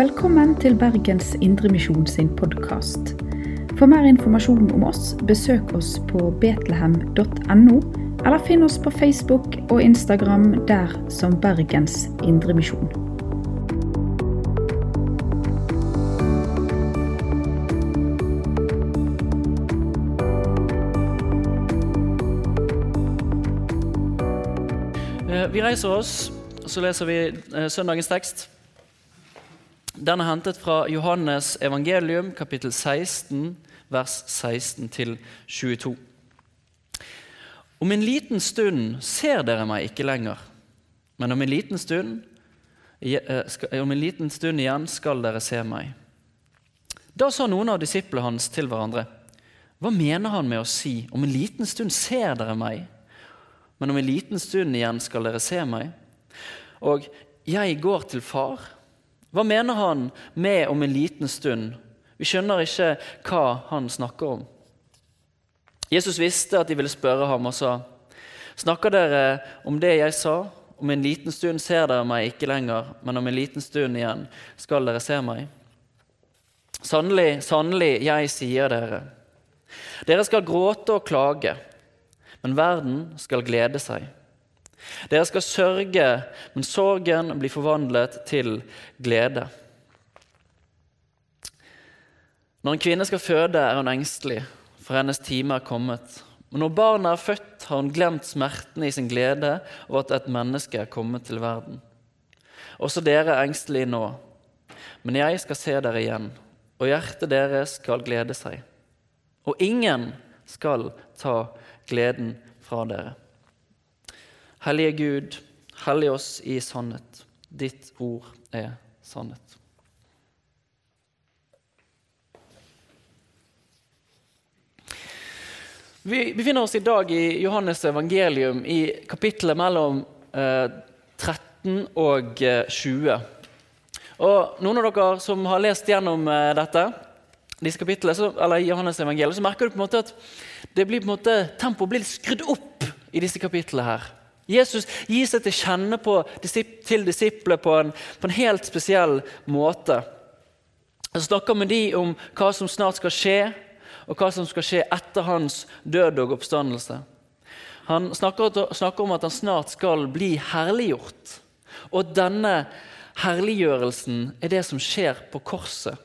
Velkommen til Bergens Indremisjon sin podkast. For mer informasjon om oss, besøk oss på betlehem.no, eller finn oss på Facebook og Instagram der som Bergens Indremisjon. Eh, Vi reiser oss, så leser vi eh, søndagens tekst. Den er hentet fra Johannes evangelium, kapittel 16, vers 16-22. Om en liten stund ser dere meg ikke lenger, men om en liten stund, eh, om en liten stund igjen skal dere se meg. Da sa noen av disiplene hans til hverandre, hva mener han med å si, om en liten stund ser dere meg? men om en liten stund igjen skal dere se meg. Og jeg går til far. Hva mener han med om en liten stund? Vi skjønner ikke hva han snakker om. Jesus visste at de ville spørre ham og sa, Snakker dere om det jeg sa? Om en liten stund ser dere meg ikke lenger, men om en liten stund igjen skal dere se meg. Sannelig, sannelig, jeg sier dere. Dere skal gråte og klage men verden skal glede seg. Dere skal sørge, men sorgen blir forvandlet til glede. Når en kvinne skal føde, er hun engstelig, for hennes time er kommet. Men når barnet er født, har hun glemt smertene i sin glede over at et menneske er kommet til verden. Også dere er engstelige nå, men jeg skal se dere igjen, og hjertet deres skal glede seg. Og ingen skal ta gleden fra dere. Hellige Gud, hellig oss i sannhet. Ditt ord er sannhet. Vi befinner oss i dag i Johannes evangelium i kapittelet mellom eh, 13 og eh, 20. Og Noen av dere som har lest gjennom eh, dette, disse kapitlene, så, eller Johannes evangelium, så merker du på en måte at det blir på en måte, tempoet blir skrudd opp i disse kapitlene. her. Jesus gir seg til kjenne på, til disiplene på på en helt spesiell måte. Han snakker med dem om hva som snart skal skje, og hva som skal skje etter hans død og oppstandelse. Han snakker om at han snart skal bli herliggjort. Og denne herliggjørelsen er det som skjer på korset,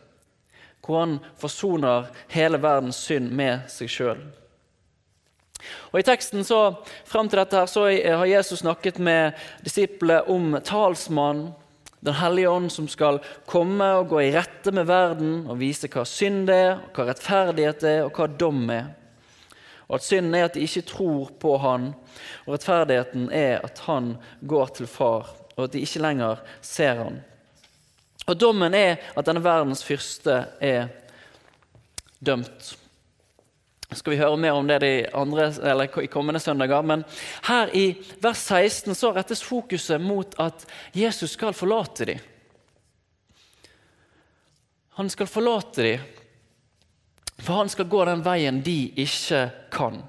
hvor han forsoner hele verdens synd med seg sjøl. Og I teksten så, frem til dette her, så har Jesus snakket med disiplene om talsmannen, Den hellige ånd, som skal komme og gå i rette med verden og vise hva synd er, hva rettferdighet er, og hva dom er. Og at Synden er at de ikke tror på Han, og rettferdigheten er at Han går til Far, og at de ikke lenger ser Han. Og Dommen er at denne verdens fyrste er dømt skal vi høre mer om det de andre, i kommende søndager. Men her i vers 16 så rettes fokuset mot at Jesus skal forlate dem. Han skal forlate dem, for han skal gå den veien de ikke kan.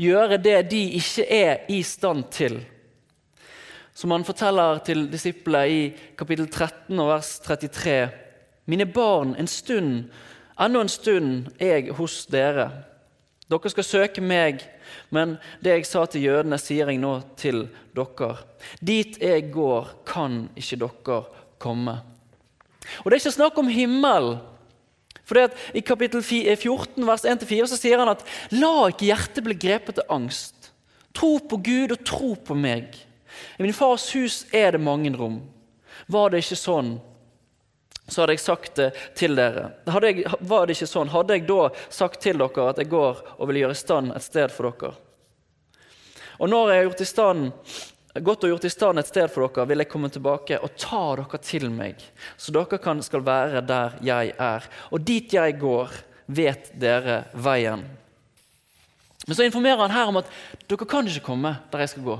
Gjøre det de ikke er i stand til. Som han forteller til disiplene i kapittel 13 og vers 33. Mine barn, en stund, ennå en stund er jeg hos dere. Dere skal søke meg, men det jeg sa til jødene, sier jeg nå til dere. Dit jeg går, kan ikke dere komme. Og Det er ikke snakk om himmel. For I kapittel 14, vers 1-4 så sier han at la ikke hjertet bli grepet av angst. Tro på Gud og tro på meg. I min fars hus er det mange rom. Var det ikke sånn, så hadde jeg sagt det til dere. Jeg, var det ikke sånn, hadde jeg da sagt til dere at jeg går og vil gjøre i stand et sted for dere. Og når jeg har gjort i stand, gått og gjort i stand et sted for dere, vil jeg komme tilbake og ta dere til meg, så dere kan, skal være der jeg er. Og dit jeg går, vet dere veien. Men så informerer han her om at dere kan ikke komme der jeg skal gå.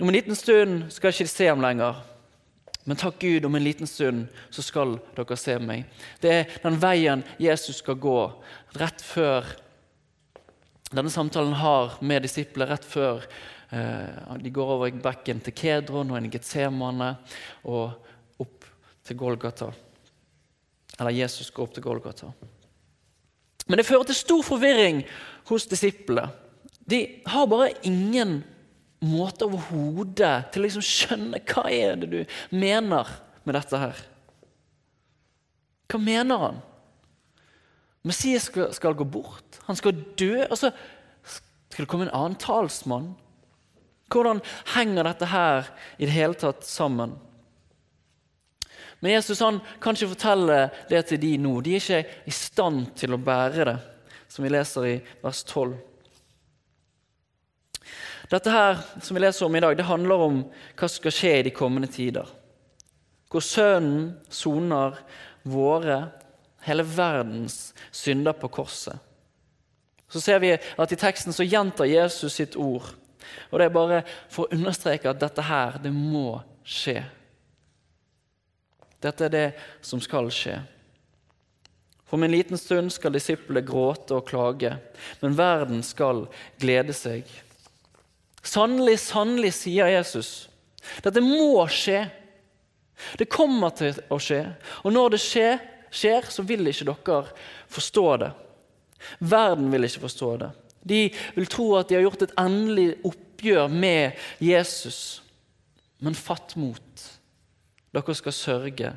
Om en liten stund skal jeg ikke se ham lenger. Men takk Gud, om en liten stund så skal dere se meg. Det er den veien Jesus skal gå rett før denne samtalen har med disipler rett før eh, de går over bekken til Kedron og en Getsemane og opp til Golgata. Eller Jesus går opp til Golgata. Men det fører til stor forvirring hos disiplene. De har bare ingen måte overhodet til å liksom skjønne hva er det du mener med dette her. Hva mener han? Messias skal, skal gå bort. Han skal dø. Og så skal det komme en annen talsmann. Hvordan henger dette her i det hele tatt sammen? Men Jesus han kan ikke fortelle det til de nå. De er ikke i stand til å bære det, som vi leser i vers 12. Dette her som vi leser om i dag, det handler om hva som skal skje i de kommende tider. Hvor Sønnen soner våre, hele verdens synder på korset. Så ser vi at i teksten så gjentar Jesus sitt ord. Og Det er bare for å understreke at dette her, det må skje. Dette er det som skal skje. For om en liten stund skal disiplene gråte og klage, men verden skal glede seg. Sannelig, sannelig, sier Jesus. Dette må skje. Det kommer til å skje. Og når det skjer, skjer så vil ikke dere forstå det. Verden vil ikke forstå det. De vil tro at de har gjort et endelig oppgjør med Jesus. Men fatt mot. Dere skal sørge,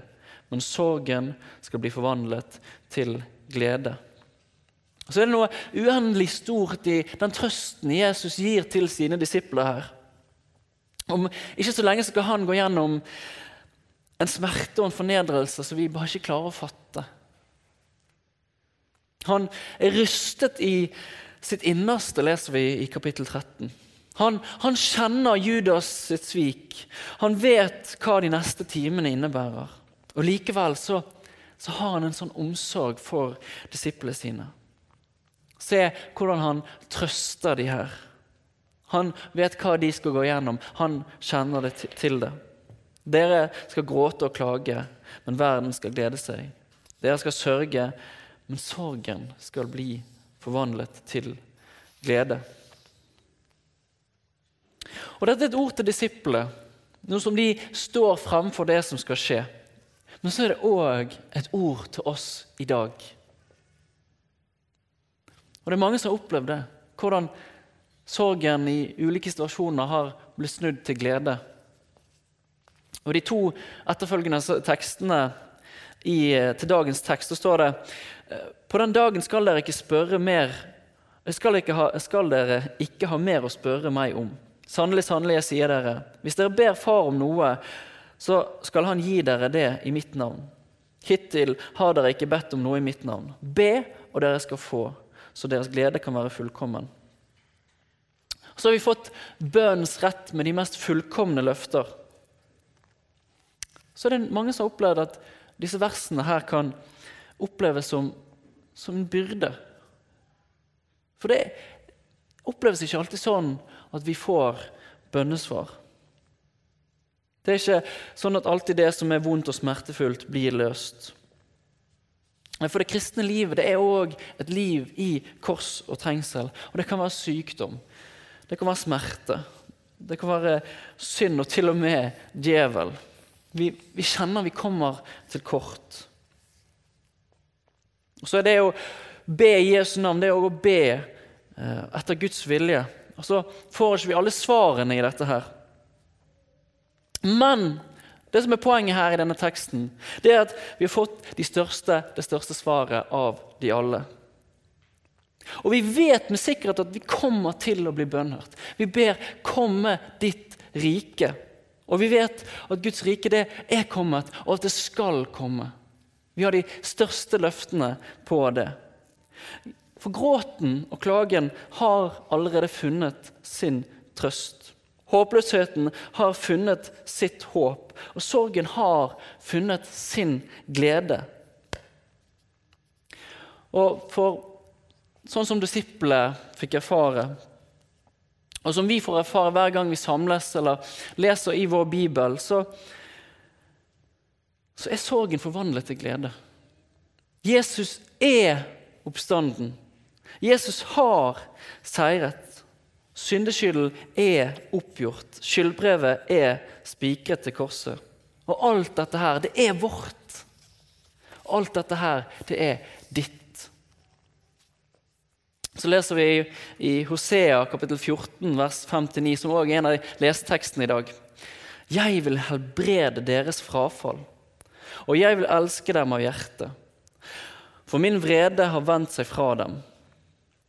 men sorgen skal bli forvandlet til glede. Så er det noe uendelig stort i den trøsten Jesus gir til sine disipler her. Om ikke så lenge skal han gå gjennom en smerte og en fornedrelse som vi bare ikke klarer å fatte. Han er rystet i sitt innerste, leser vi i kapittel 13. Han, han kjenner Judas sitt svik. Han vet hva de neste timene innebærer. Og Likevel så, så har han en sånn omsorg for disiplene sine. Se hvordan han trøster de her. Han vet hva de skal gå gjennom. Han kjenner det til det. Dere skal gråte og klage, men verden skal glede seg. Dere skal sørge, men sorgen skal bli forvandlet til glede. Og Dette er et ord til disiplene, noe som de står framfor det som skal skje. Men så er det òg et ord til oss i dag. Og Det er mange som har opplevd det. Hvordan sorgen i ulike situasjoner har blitt snudd til glede. Og De to etterfølgende tekstene i, eh, til dagens tekst så står det eh, På den dagen skal dere ikke spørre mer skal, ha, skal dere ikke ha mer å spørre meg om. Sannelig, sannelig, jeg sier dere, hvis dere ber Far om noe, så skal Han gi dere det i mitt navn. Hittil har dere ikke bedt om noe i mitt navn. Be, og dere skal få, så deres glede kan være fullkommen. Så har vi fått bønnens rett med de mest fullkomne løfter så er det mange som har opplevd at disse versene her kan oppleves som, som en byrde. For det oppleves ikke alltid sånn at vi får bønnesvar. Det er ikke sånn at alltid det som er vondt og smertefullt, blir løst. For det kristne livet det er òg et liv i kors og trengsel. Og det kan være sykdom, det kan være smerte, det kan være synd og til og med djevel. Vi, vi kjenner vi kommer til kort. Og Så er det å be i Jesu navn det er å be eh, etter Guds vilje. Og Så får ikke vi alle svarene i dette her. Men det som er poenget her i denne teksten, det er at vi har fått de største, det største svaret av de alle. Og vi vet med sikkerhet at vi kommer til å bli bønnhørt. Vi ber 'komme ditt rike'. Og vi vet at Guds rike det er kommet, og at det skal komme. Vi har de største løftene på det. For gråten og klagen har allerede funnet sin trøst. Håpløsheten har funnet sitt håp, og sorgen har funnet sin glede. Og for sånn som disiplene fikk erfare og som vi får erfare hver gang vi samles eller leser i vår bibel, så, så er sorgen forvandlet til glede. Jesus er oppstanden. Jesus har seiret. Syndeskylden er oppgjort. Skyldbrevet er spikret til korset. Og alt dette her, det er vårt. Alt dette her, det er ditt. Så leser vi i Hosea kapittel 14, vers 5-9, som også er en av lesetekstene i dag. Jeg vil helbrede deres frafall, og jeg vil elske dem av hjertet. For min vrede har vendt seg fra dem.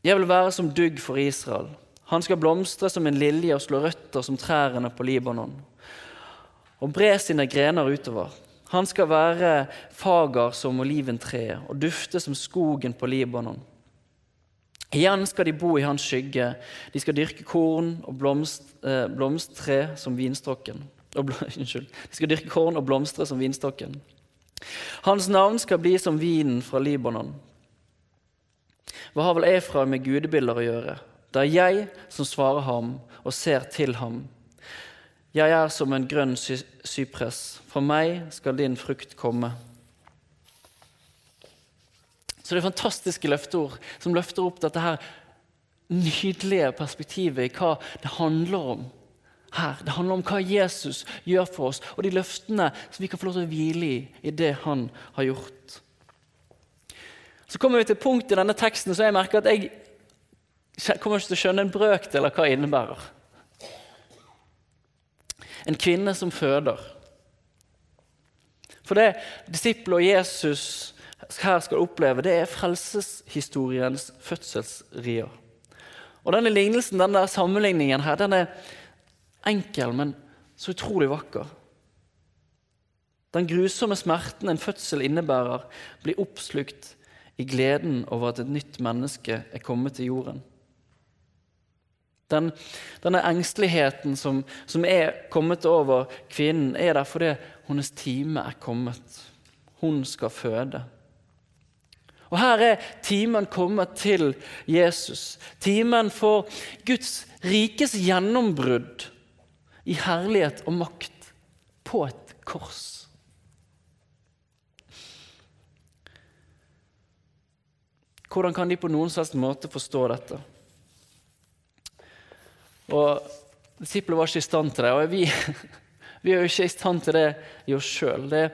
Jeg vil være som dugg for Israel. Han skal blomstre som en lilje og slå røtter som trærne på Libanon. Og bre sine grener utover. Han skal være fager som oliventreet og dufte som skogen på Libanon. Igjen skal de bo i hans skygge. De skal dyrke korn og blomst, eh, som vinstokken. Og, unnskyld. De skal dyrke korn og blomstre som vinstokken. Hans navn skal bli som vinen fra Libanon. Hva har vel Efraim med gudebilder å gjøre? Det er jeg som svarer ham og ser til ham. Jeg er som en grønn sy sypress. Fra meg skal din frukt komme. Så det er fantastiske løfteord som løfter opp dette her nydelige perspektivet i hva det handler om her. Det handler om hva Jesus gjør for oss, og de løftene som vi kan få lov til å hvile i i det han har gjort. Så kommer vi til punktet punkt i denne teksten så jeg merker at jeg kommer ikke til å skjønne en brøkdel av hva det innebærer. En kvinne som føder. For det disipler og Jesus her skal oppleve, det er frelseshistoriens fødselsrier. Og Denne lignelsen, denne sammenligningen her, den er enkel, men så utrolig vakker. Den grusomme smerten en fødsel innebærer, blir oppslukt i gleden over at et nytt menneske er kommet til jorden. Den, denne engsteligheten som, som er kommet over kvinnen, er der fordi hennes time er kommet. Hun skal føde. Og Her er timen kommet til Jesus. Timen for Guds rikes gjennombrudd i herlighet og makt på et kors. Hvordan kan de på noen slags måte forstå dette? Og Disiplene var ikke i stand til det, og vi, vi er jo ikke i stand til det i oss sjøl. Det,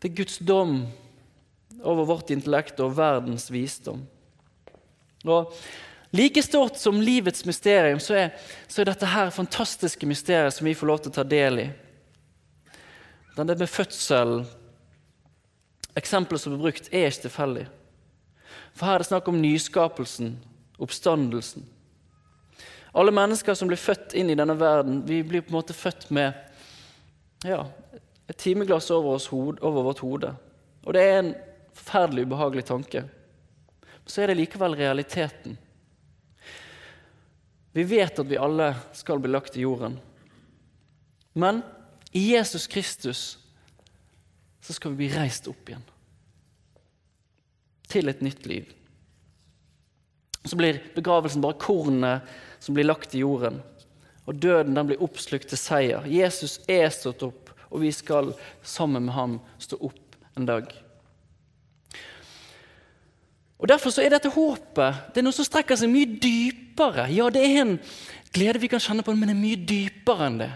det er Guds dom over vårt intellekt og verdens visdom. Og Like stort som livets mysterium så er, så er dette her fantastiske mysteriet som vi får lov til å ta del i. Det med fødsel, eksempelet som er brukt, er ikke tilfeldig. For her er det snakk om nyskapelsen, oppstandelsen. Alle mennesker som blir født inn i denne verden, vi blir på en måte født med ja, et timeglass over, over vårt hode. Og det er en forferdelig ubehagelig tanke. Så er det likevel realiteten. Vi vet at vi alle skal bli lagt i jorden. Men i Jesus Kristus så skal vi bli reist opp igjen. Til et nytt liv. Så blir begravelsen bare kornet som blir lagt i jorden. Og døden den blir oppslukt til seier. Jesus er stått opp, og vi skal sammen med ham stå opp en dag. Og Derfor så er dette håpet det er noe som strekker seg mye dypere. Ja, det er en glede vi kan kjenne på, men det er mye dypere enn det.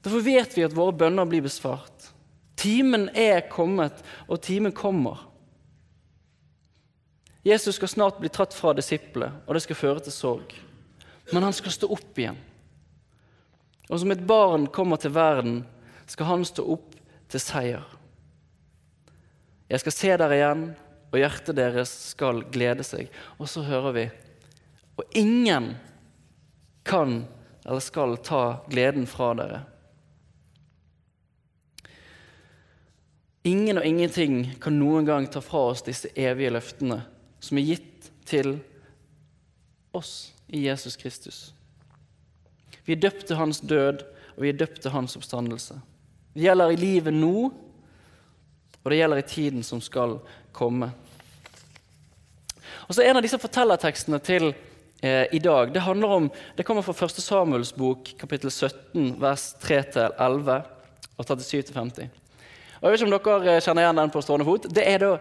Derfor vet vi at våre bønner blir besvart. Timen er kommet, og timen kommer. Jesus skal snart bli tatt fra disiplene, og det skal føre til sorg. Men han skal stå opp igjen. Og som et barn kommer til verden, skal han stå opp til seier. Jeg skal se dere igjen, og hjertet deres skal glede seg. Og så hører vi Og ingen kan eller skal ta gleden fra dere. Ingen og ingenting kan noen gang ta fra oss disse evige løftene som er gitt til oss i Jesus Kristus. Vi er døpt til hans død, og vi er døpt til hans oppstandelse. Det gjelder i livet nå og det gjelder i tiden som skal komme. Og så En av disse fortellertekstene til eh, i dag det handler om, det kommer fra 1. Samuels bok, kapittel 17, vers 3-11 og 37-50. Og Jeg vet ikke om dere eh, kjenner igjen den på stående fot. Det er da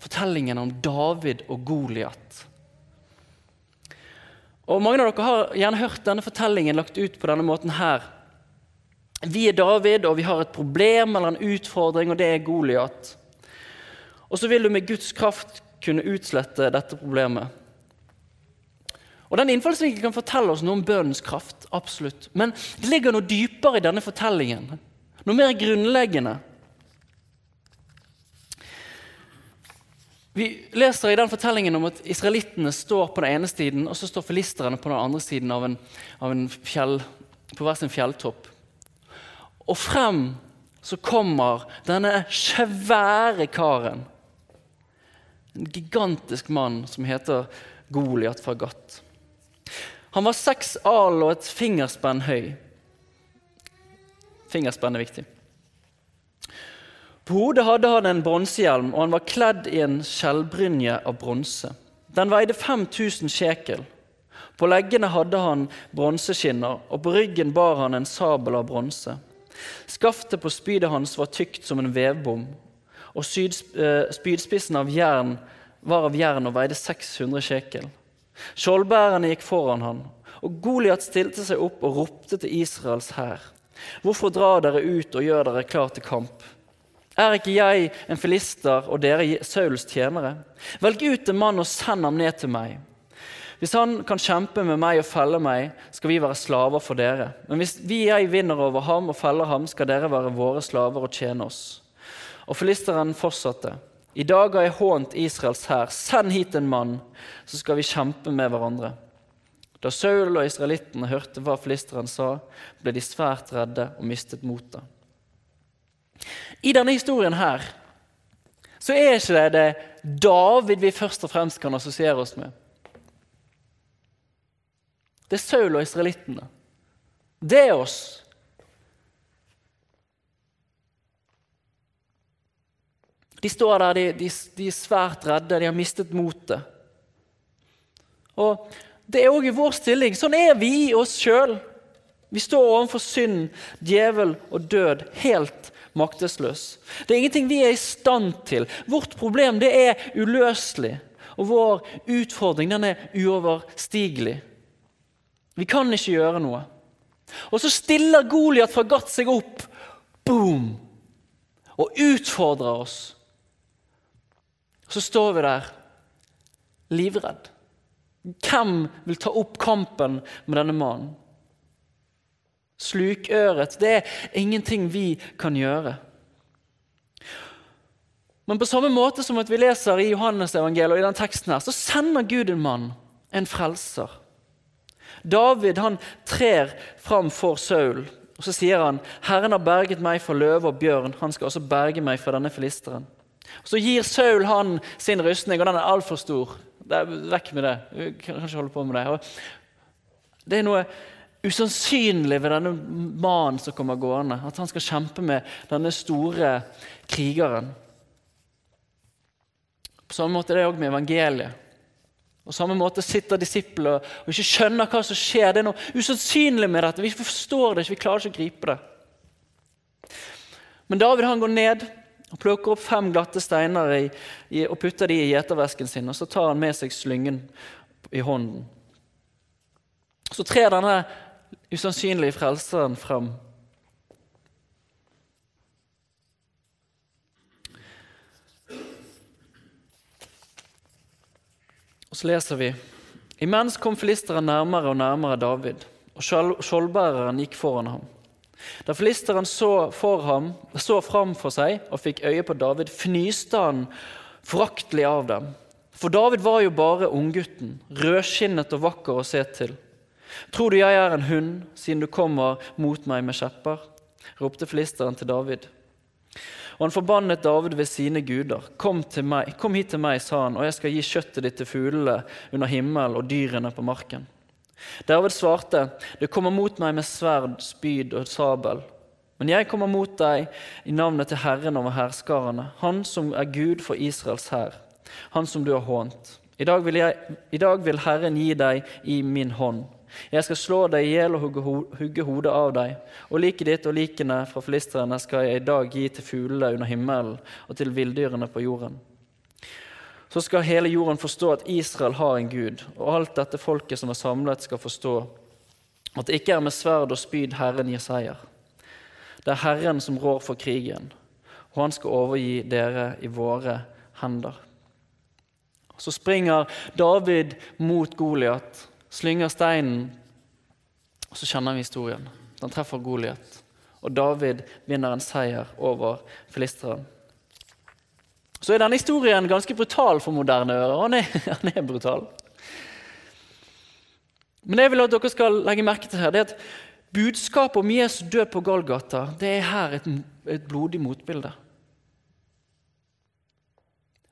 fortellingen om David og Goliat. Og Mange av dere har gjerne hørt denne fortellingen lagt ut på denne måten her. Vi er David, og vi har et problem eller en utfordring, og det er Goliat. Og så vil du med Guds kraft kunne utslette dette problemet. Og Den innfallsvinkelen kan fortelle oss noe om bønnens kraft. absolutt. Men det ligger noe dypere i denne fortellingen. Noe mer grunnleggende. Vi leser i den fortellingen om at israelittene står på den ene siden, og så står filisterne på den andre siden av en, av en fjell, på hver sin fjelltopp. Og frem så kommer denne svære karen. En gigantisk mann som heter Goliat fra Gat. Han var seks al og et fingerspenn høy. Fingerspenn er viktig. På hodet hadde han en bronsehjelm, og han var kledd i en skjellbrynje av bronse. Den veide 5000 sjekel. På leggene hadde han bronseskinner, og på ryggen bar han en sabel av bronse. Skaftet på spydet hans var tykt som en vevbom, og eh, spydspissen av jern var av jern og veide 600 sjekel. Skjoldbærerne gikk foran han, og Goliat stilte seg opp og ropte til Israels hær. Hvorfor drar dere ut og gjør dere klar til kamp? Er ikke jeg en filister og dere Sauls tjenere? Velg ut en mann og send ham ned til meg. Hvis han kan kjempe med meg og felle meg, skal vi være slaver for dere. Men hvis vi jeg vinner over ham og feller ham, skal dere være våre slaver og tjene oss. Og filisteren fortsatte. I dag har jeg hånt Israels hær. Send hit en mann, så skal vi kjempe med hverandre. Da Saul og israelittene hørte hva filisteren sa, ble de svært redde og mistet motet. I denne historien her så er ikke det det David vi først og fremst kan assosiere oss med. Det er Saul og israelittene. Det er oss. De står der, de, de, de, er svært redde, de har mistet motet. Og Det er òg i vår stilling. Sånn er vi i oss sjøl. Vi står overfor synd, djevel og død helt maktesløs. Det er ingenting vi er i stand til. Vårt problem det er uløselig. Og vår utfordring den er uoverstigelig. Vi kan ikke gjøre noe. Og så stiller Goliat fra Gat seg opp boom, og utfordrer oss. Så står vi der livredd. Hvem vil ta opp kampen med denne mannen? Slukøret. Det er ingenting vi kan gjøre. Men på samme måte som at vi leser i Johannes evangeliet og i den teksten her, så sender Gud en mann, en frelser. David han trer fram for Saul, og så sier han, 'Herren har berget meg for løve og bjørn.' 'Han skal også berge meg fra denne filisteren.' Så gir Saul han sin rustning, og den er altfor stor. Det er vekk med det. Vi kan ikke holde på med det. Det er noe usannsynlig ved denne mannen som kommer gående. At han skal kjempe med denne store krigeren. På samme måte er det òg med evangeliet. På samme måte sitter disiplene og ikke skjønner hva som skjer. Det er noe usannsynlig med dette. Vi forstår det ikke, vi klarer ikke å gripe det. Men David han går ned og plukker opp fem glatte steiner i, i, og putter de i gjetervesken sin. og Så tar han med seg slyngen i hånden. Så trer denne usannsynlige frelseren fram. Og så leser vi Imens kom filisteren nærmere og nærmere David, og skjoldbæreren gikk foran ham. Da filisteren så, for ham, så fram for seg og fikk øye på David, fnyste han foraktelig av dem. For David var jo bare unggutten, rødskinnet og vakker å se til. Tror du jeg er en hund, siden du kommer mot meg med kjepper? ropte filisteren til David. Og han forbannet David ved sine guder. Kom, kom hit til meg, sa han, og jeg skal gi kjøttet ditt til fuglene under himmel og dyrene på marken. David svarte, det kommer mot meg med sverd, spyd og sabel. Men jeg kommer mot deg i navnet til Herren over hærskarene, Han som er Gud for Israels hær, Han som du har hånt. I dag, jeg, I dag vil Herren gi deg i min hånd. Jeg skal slå deg i hjel og hugge, hodet av deg. Og liket ditt og likene fra filistrene skal jeg i dag gi til fuglene under himmelen og til villdyrene på jorden. så skal hele jorden forstå at Israel har en gud, og alt dette folket som er samlet, skal forstå at det ikke er med sverd og spyd Herren gir seier. Det er Herren som rår for krigen, og han skal overgi dere i våre hender. Så springer David mot Goliat, slynger steinen, og så kjenner vi historien. Den treffer Goliat, og David vinner en seier over filisteren. Så er denne historien ganske brutal for moderne ører. Han er, han er brutal. Men det jeg vil at dere skal legge merke til her, det er at budskapet om Jesu død på Golgata det er her et, et blodig motbilde.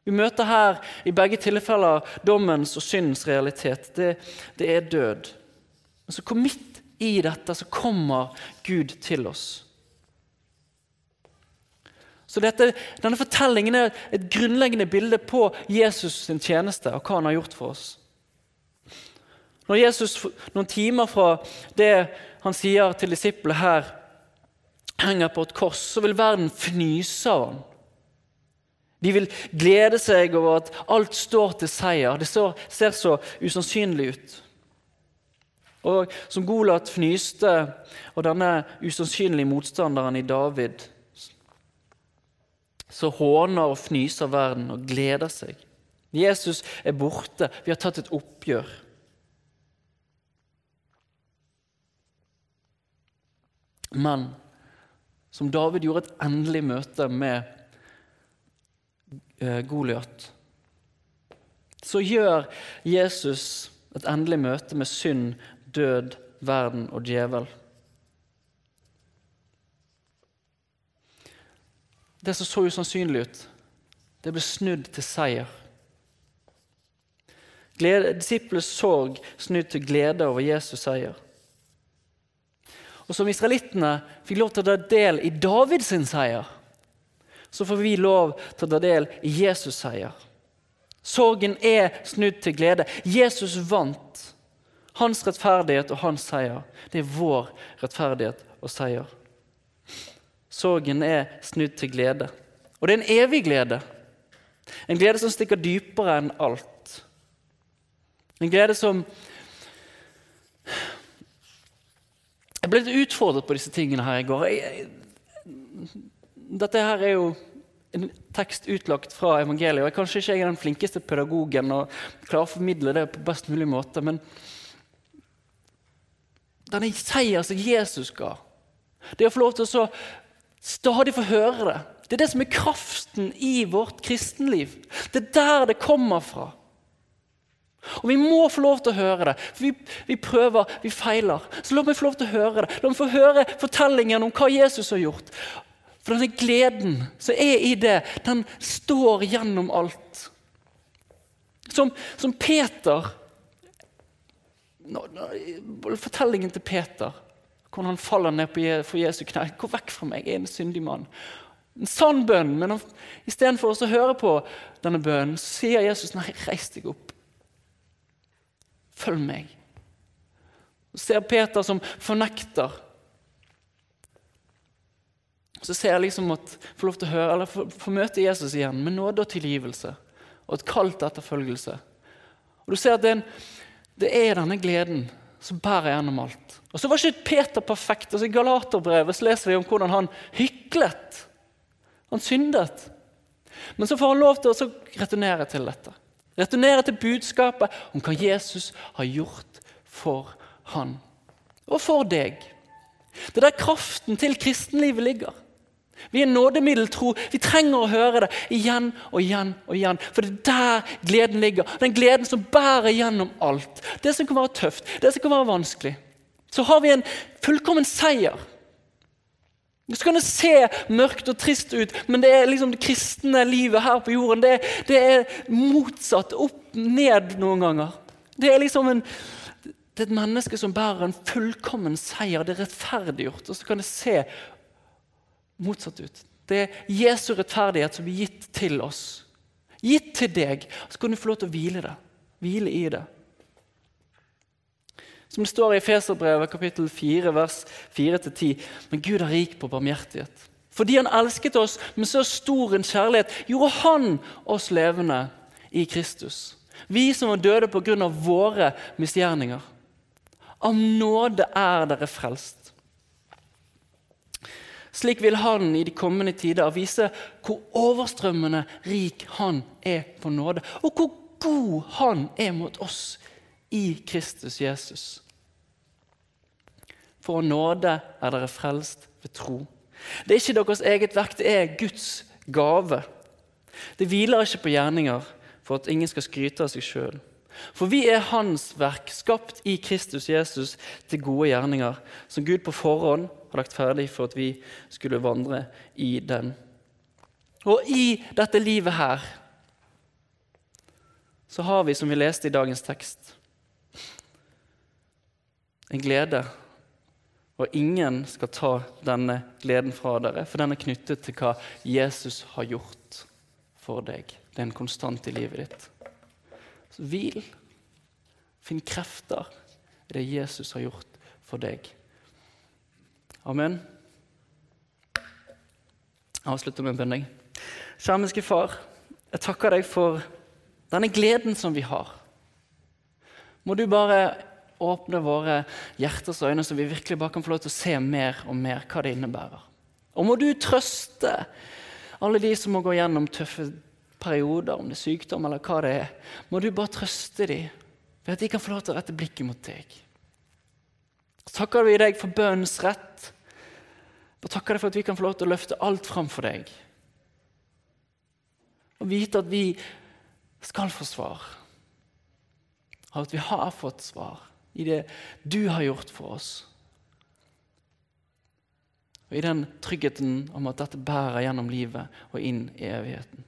Vi møter her i begge tilfeller dommens og syndens realitet. Det, det er død. Men så midt i dette så kommer Gud til oss. Så dette, Denne fortellingen er et grunnleggende bilde på Jesus' sin tjeneste og hva han har gjort for oss. Når Jesus noen timer fra det han sier til disiplene her, henger på et kors, så vil verden fnyse av ham. De vil glede seg over at alt står til seier. Det ser så usannsynlig ut. Og Som Golat fnyste og denne usannsynlige motstanderen i David så håner og fnyser verden og gleder seg. Jesus er borte. Vi har tatt et oppgjør. Men som David gjorde et endelig møte med Goliat, så gjør Jesus et endelig møte med synd, død, verden og djevel. Det som så usannsynlig ut, det ble snudd til seier. Disiplenes sorg snudd til glede over Jesus' seier. Og Som israelittene fikk lov til å ta del i Davids seier, så får vi lov til å ta del i Jesus' seier. Sorgen er snudd til glede. Jesus vant. Hans rettferdighet og hans seier, det er vår rettferdighet og seier. Sorgen er snudd til glede. Og det er en evig glede. En glede som stikker dypere enn alt. En glede som Jeg ble litt utfordret på disse tingene her i går. Dette her er jo en tekst utlagt fra evangeliet. og Kanskje ikke jeg er den flinkeste pedagogen og klarer å formidle det på best mulig måte, men denne seier som Jesus ga, det å få lov til å stadig få høre det. Det er det som er kraften i vårt kristenliv. Det er der det kommer fra. Og Vi må få lov til å høre det, for vi, vi, prøver, vi feiler. Så la meg få lov til å høre det. La meg få høre fortellingen om hva Jesus har gjort. For denne gleden som er i det, den står gjennom alt. Som, som Peter Fortellingen til Peter hvordan han faller ned for Jesu knær. Gå vekk fra meg, jeg er en syndig mann. En sann bønn, men istedenfor å høre på denne bønnen, sier Jesus nei, reis deg opp. Følg meg. Så ser Peter som fornekter. Så ser jeg liksom at får lov til å høre, eller få, møte Jesus igjen med nåde og tilgivelse og et kall til etterfølgelse. Og Du ser at det er, en, det er denne gleden som bærer gjennom alt. Og så var ikke Peter perfekt. Altså I Galaterbrevet leser vi om hvordan han hyklet. Han syndet. Men så får han lov til å returnere til dette. Returnere til budskapet om hva Jesus har gjort for han. Og for deg. Det er der kraften til kristenlivet ligger. Vi er nådemiddeltro. Vi trenger å høre det igjen og igjen. og igjen. For det er der gleden ligger. Den gleden som bærer gjennom alt. Det som kan være tøft, det som kan være vanskelig. Så har vi en fullkommen seier. Så kan det se mørkt og trist ut, men det er liksom det kristne livet her på jorden. Det, det er motsatt. Opp, ned noen ganger. Det er liksom en, det er et menneske som bærer en fullkommen seier. Det er rettferdiggjort. Og så kan det se motsatt ut. Det er Jesu rettferdighet som blir gitt til oss. Gitt til deg. Så kan du få lov til å hvile det. Hvile i det. Som det står i Feserbrevet kapittel 4, vers 4-10. Men Gud er rik på barmhjertighet. Fordi han elsket oss med så stor en kjærlighet, gjorde han oss levende i Kristus. Vi som var døde pga. våre misgjerninger. Av nåde er dere frelst. Slik vil Han i de kommende tider vise hvor overstrømmende rik Han er på nåde, og hvor god Han er mot oss i Kristus Jesus. For nåde er dere frelst ved tro. Det er ikke deres eget verk, det er Guds gave. Det hviler ikke på gjerninger for at ingen skal skryte av seg sjøl. For vi er Hans verk, skapt i Kristus Jesus til gode gjerninger, som Gud på forhånd har lagt ferdig for at vi skulle vandre i den. Og i dette livet her så har vi, som vi leste i dagens tekst, en glede. Og ingen skal ta denne gleden fra dere, for den er knyttet til hva Jesus har gjort for deg. Det er en konstant i livet ditt. Hvil. Finn krefter i det Jesus har gjort for deg. Amen. Jeg avslutter med en bønn. Kjermiske Far, jeg takker deg for denne gleden som vi har. Må du bare åpne våre hjerters øyne, så vi virkelig bare kan få lov til å se mer og mer hva det innebærer. Og må du trøste alle de som må gå gjennom tøffe perioder, om det er sykdom eller hva det er, må du bare trøste dem ved at de kan få lov til å rette blikket mot deg. Takker vi deg for bønnens rett. Og takker deg for at vi kan få lov til å løfte alt fram for deg. Og vite at vi skal få svar. Og at vi har fått svar i det du har gjort for oss. Og i den tryggheten om at dette bærer gjennom livet og inn i evigheten.